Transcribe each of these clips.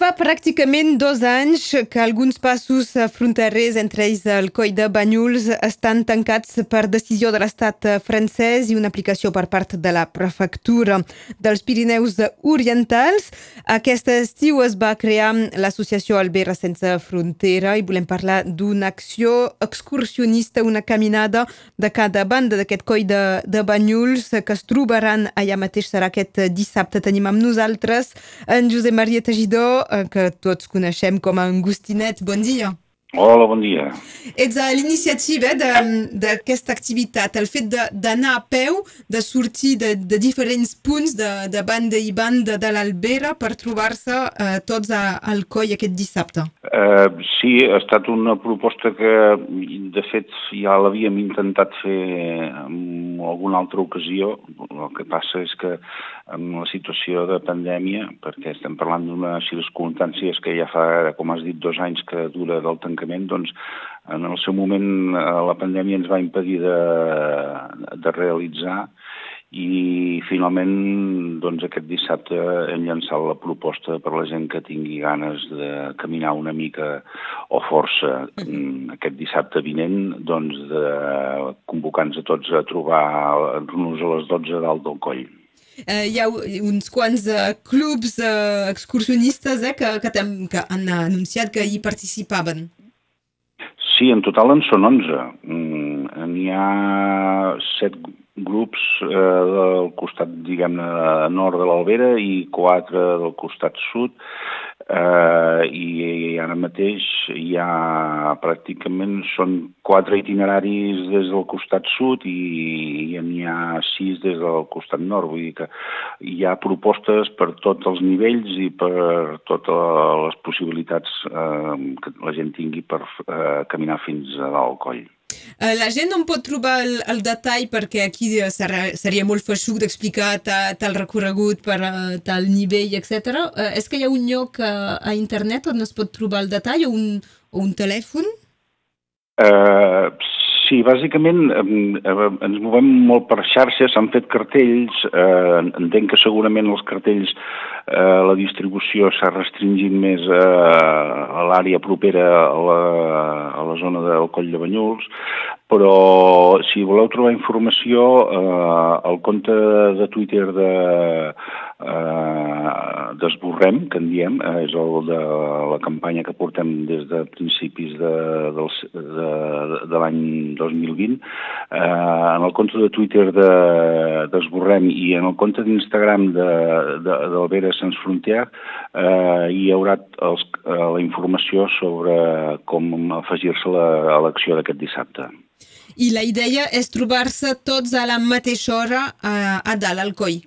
Fa pràcticament dos anys que alguns passos fronterers, entre ells el coll de Banyuls, estan tancats per decisió de l'estat francès i una aplicació per part de la prefectura dels Pirineus Orientals. Aquest estiu es va crear l'associació Albera Sense Frontera i volem parlar d'una acció excursionista, una caminada de cada banda d'aquest coll de, de Banyuls que es trobaran allà mateix, serà aquest dissabte. Tenim amb nosaltres en Josep Maria Tegidor, Eh, que tots coneixem com a Angustinet. Bon dia. Hola, bon dia. Ets a l'iniciativa d'aquesta activitat, el fet d'anar a peu, de sortir de, de diferents punts de, de banda i banda de l'Albera per trobar-se eh, tots a, al coll aquest dissabte. Uh, sí, ha estat una proposta que, de fet, ja l'havíem intentat fer en alguna altra ocasió. El que passa és que amb la situació de pandèmia, perquè estem parlant d'unes circumstàncies que ja fa, com has dit, dos anys que dura del tancament, doncs en el seu moment eh, la pandèmia ens va impedir de, de realitzar i finalment doncs, aquest dissabte hem llançat la proposta per la gent que tingui ganes de caminar una mica o força aquest dissabte vinent doncs, de convocar-nos a tots a trobar-nos a les 12 dalt del coll. Eh, hi ha uns quants uh, clubs uh, excursionistes eh, que, que, que han anunciat que hi participaven. Sí, en total en són 11. Mm, N'hi ha set grups eh, del costat, diguem-ne, nord de l'Albera i quatre del costat sud eh, i ara mateix hi ha pràcticament són quatre itineraris des del costat sud i, i n'hi ha sis des del costat nord, vull dir que hi ha propostes per tots els nivells i per totes les possibilitats eh, que la gent tingui per eh, caminar fins a dalt coll. Eh, la gent no pot trobar el, el detall perquè aquí seria molt feixuc d'explicar tal recorregut per uh, tal nivell, etc. És que hi ha un lloc uh, a internet on es pot trobar el detall o un, o un telèfon? Uh, sí, bàsicament uh, ens movem molt per xarxes, s'han fet cartells, uh, entenc que segurament els cartells uh, la distribució s'ha restringit més uh, a l'àrea propera a la, a la zona del Coll de Banyuls, però si voleu trobar informació, eh, el compte de Twitter de eh, d'Esborrem, que en diem, eh, és el de la campanya que portem des de principis de, de, de, de l'any 2020. Eh, en el compte de Twitter d'Esborrem de, i en el compte d'Instagram de, de, d'Albera Sans Frontier eh, hi haurà els, eh, la informació sobre com afegir-se a l'acció d'aquest dissabte i la idea és trobar-se tots a la mateixa hora a, a dalt al coll.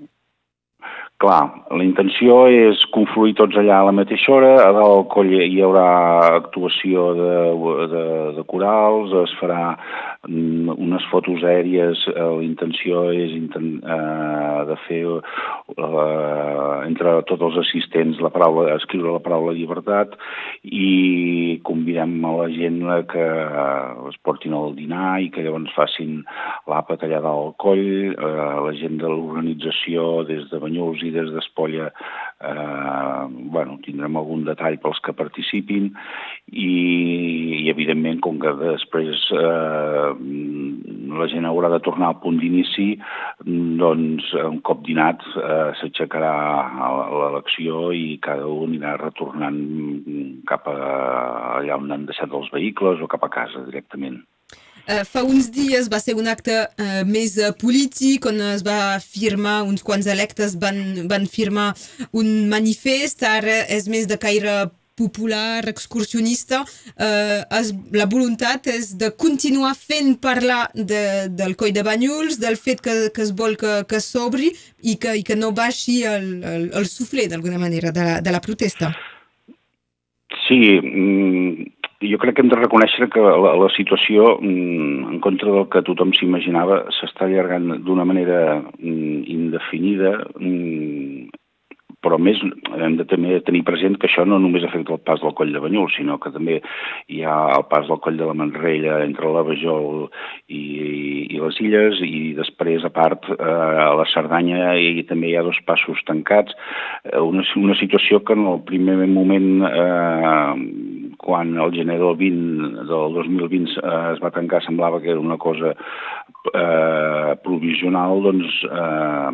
Clar, la intenció és confluir tots allà a la mateixa hora, a dalt al coll hi haurà actuació de, de, de corals, es farà Mm, unes fotos aèries, eh, la intenció és eh, de fer eh, entre tots els assistents la paraula, escriure la paraula llibertat i convidem a la gent que es portin al dinar i que llavors facin l'àpat allà dalt al coll, eh, la gent de l'organització des de Banyuls i des d'Espolla eh, bueno, tindrem algun detall pels que participin i, i evidentment com que després eh, la gent haurà de tornar al punt d'inici, doncs un cop dinat eh, s'aixecarà l'elecció i cada un anirà retornant cap a allà on han deixat els vehicles o cap a casa directament. Uh, fa uns dies va ser un acte uh, més uh, polític on es va firmar, uns quants electes van, van firmar un manifest, ara és més de caire popular, excursionista, eh, es, la voluntat és de continuar fent parlar de, del coll de Banyuls, del fet que, que es vol que, que s'obri i, que, i que no baixi el, el, el sufler d'alguna manera de la, de la protesta. Sí, mm, jo crec que hem de reconèixer que la, la situació, mm, en contra del que tothom s'imaginava, s'està allargant d'una manera mm, indefinida però més hem de també tenir present que això no només afecta el pas del coll de Banyuls, sinó que també hi ha el pas del coll de la Manrella entre la Bajol i, i les illes i després, a part, eh, a la Cerdanya i també hi ha dos passos tancats. Eh, una, una situació que en el primer moment, eh, quan el gener del 20, del 2020 eh, es va tancar, semblava que era una cosa eh, provisional, doncs eh,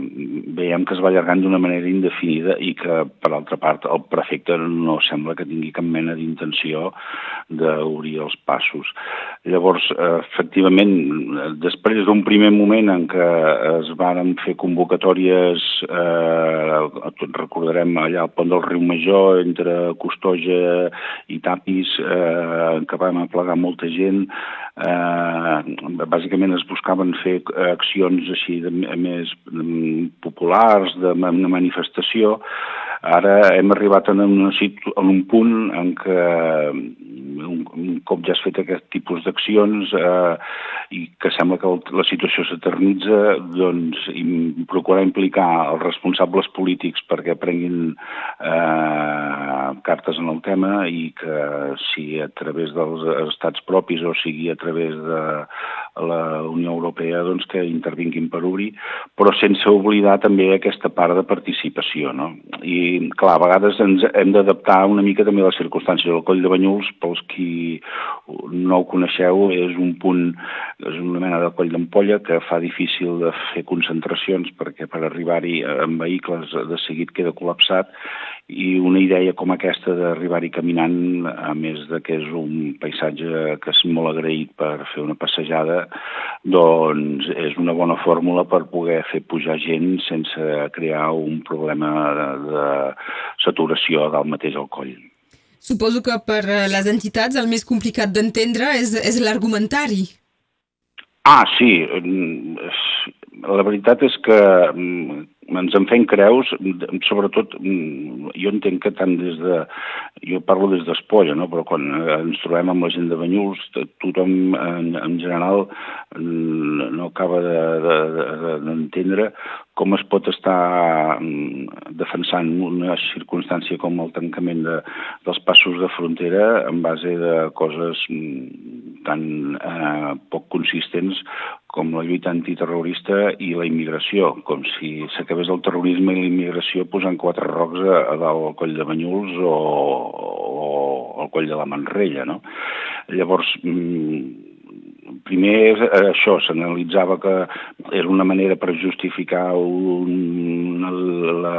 veiem que es va allargant d'una manera indefinida i que, per altra part, el prefecte no sembla que tingui cap mena d'intenció d'obrir els passos. Llavors, eh, efectivament, després d'un primer moment en què es varen fer convocatòries, eh, recordarem allà al pont del riu Major, entre Costoja i Tapis, eh, en què vam aplegar molta gent, eh, bàsicament es buscaven fer accions així de, més populars, de, de manifestació, Ara hem arribat en, situ en un punt en què un, un cop ja has fet aquest tipus d'accions eh, i que sembla que la situació s'eternitza, doncs procurar implicar els responsables polítics perquè prenguin eh, cartes en el tema i que si a través dels estats propis o sigui a través de la Unió Europea doncs que intervinguin per obrir, però sense oblidar també aquesta part de participació. No? I clar, a vegades ens hem d'adaptar una mica també a les circumstàncies. El Coll de Banyuls, pels qui no ho coneixeu, és un punt, és una mena de coll d'ampolla que fa difícil de fer concentracions perquè per arribar-hi amb vehicles de seguit queda col·lapsat i una idea com aquesta d'arribar-hi caminant, a més de que és un paisatge que és molt agraït per fer una passejada, doncs és una bona fórmula per poder fer pujar gent sense crear un problema de, de saturació del mateix al coll. Suposo que per les entitats el més complicat d'entendre és, és l'argumentari. Ah, sí. La veritat és que mm, ens en fem creus, sobretot, mm, jo entenc que tant des de... Jo parlo des d'Espolla, no? però quan ens trobem amb la gent de Banyuls, tothom en, en general mm, no acaba d'entendre de, de, de, com es pot estar defensant una circumstància com el tancament de, dels passos de frontera en base de coses tan eh, poc consistents com la lluita antiterrorista i la immigració, com si s'acabés el terrorisme i la immigració posant quatre rocs a, a dalt al coll de Banyuls o, o al coll de la Manrella, no? Llavors, mm, primer això, s'analitzava que era una manera per justificar un, la,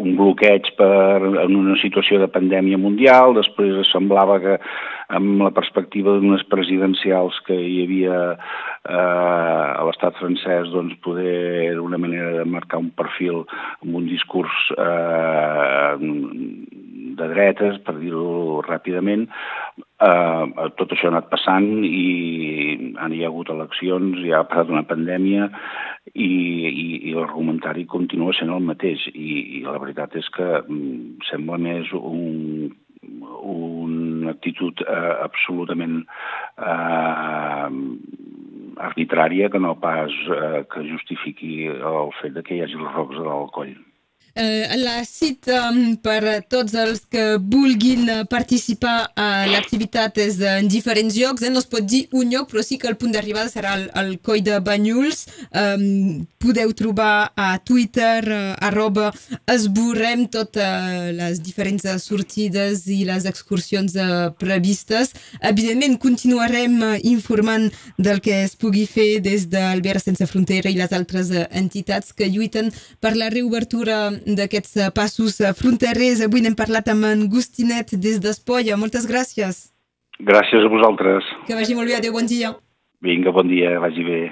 un bloqueig per, en una situació de pandèmia mundial, després semblava que amb la perspectiva d'unes presidencials que hi havia eh, a l'estat francès, doncs poder era una manera de marcar un perfil amb un discurs eh, de dretes, per dir-ho ràpidament. Eh, tot això ha anat passant i han hi ha hagut eleccions, hi ha passat una pandèmia i, i, i l'argumentari continua sent el mateix i, i la veritat és que mm, sembla més un una actitud eh, absolutament eh, arbitrària que no pas eh, que justifiqui el fet de que hi hagi els rocs del coll. Eh, la cita per a tots els que vulguin participar a l'activitat és en diferents llocs. Eh? No es pot dir un lloc, però sí que el punt d'arribada serà el, el Coll de Banyuls. Um, podeu trobar a Twitter uh, arroba esborrem totes uh, les diferents sortides i les excursions uh, previstes. Evidentment, continuarem informant del que es pugui fer des d'Albert Sense Frontera i les altres entitats que lluiten per la reobertura d'aquests eh, passos eh, fronterers. Avui n'hem parlat amb en Gustinet des d'Espolla. Moltes gràcies. Gràcies a vosaltres. Que vagi molt bé. Adéu, bon dia. Vinga, bon dia, vagi bé.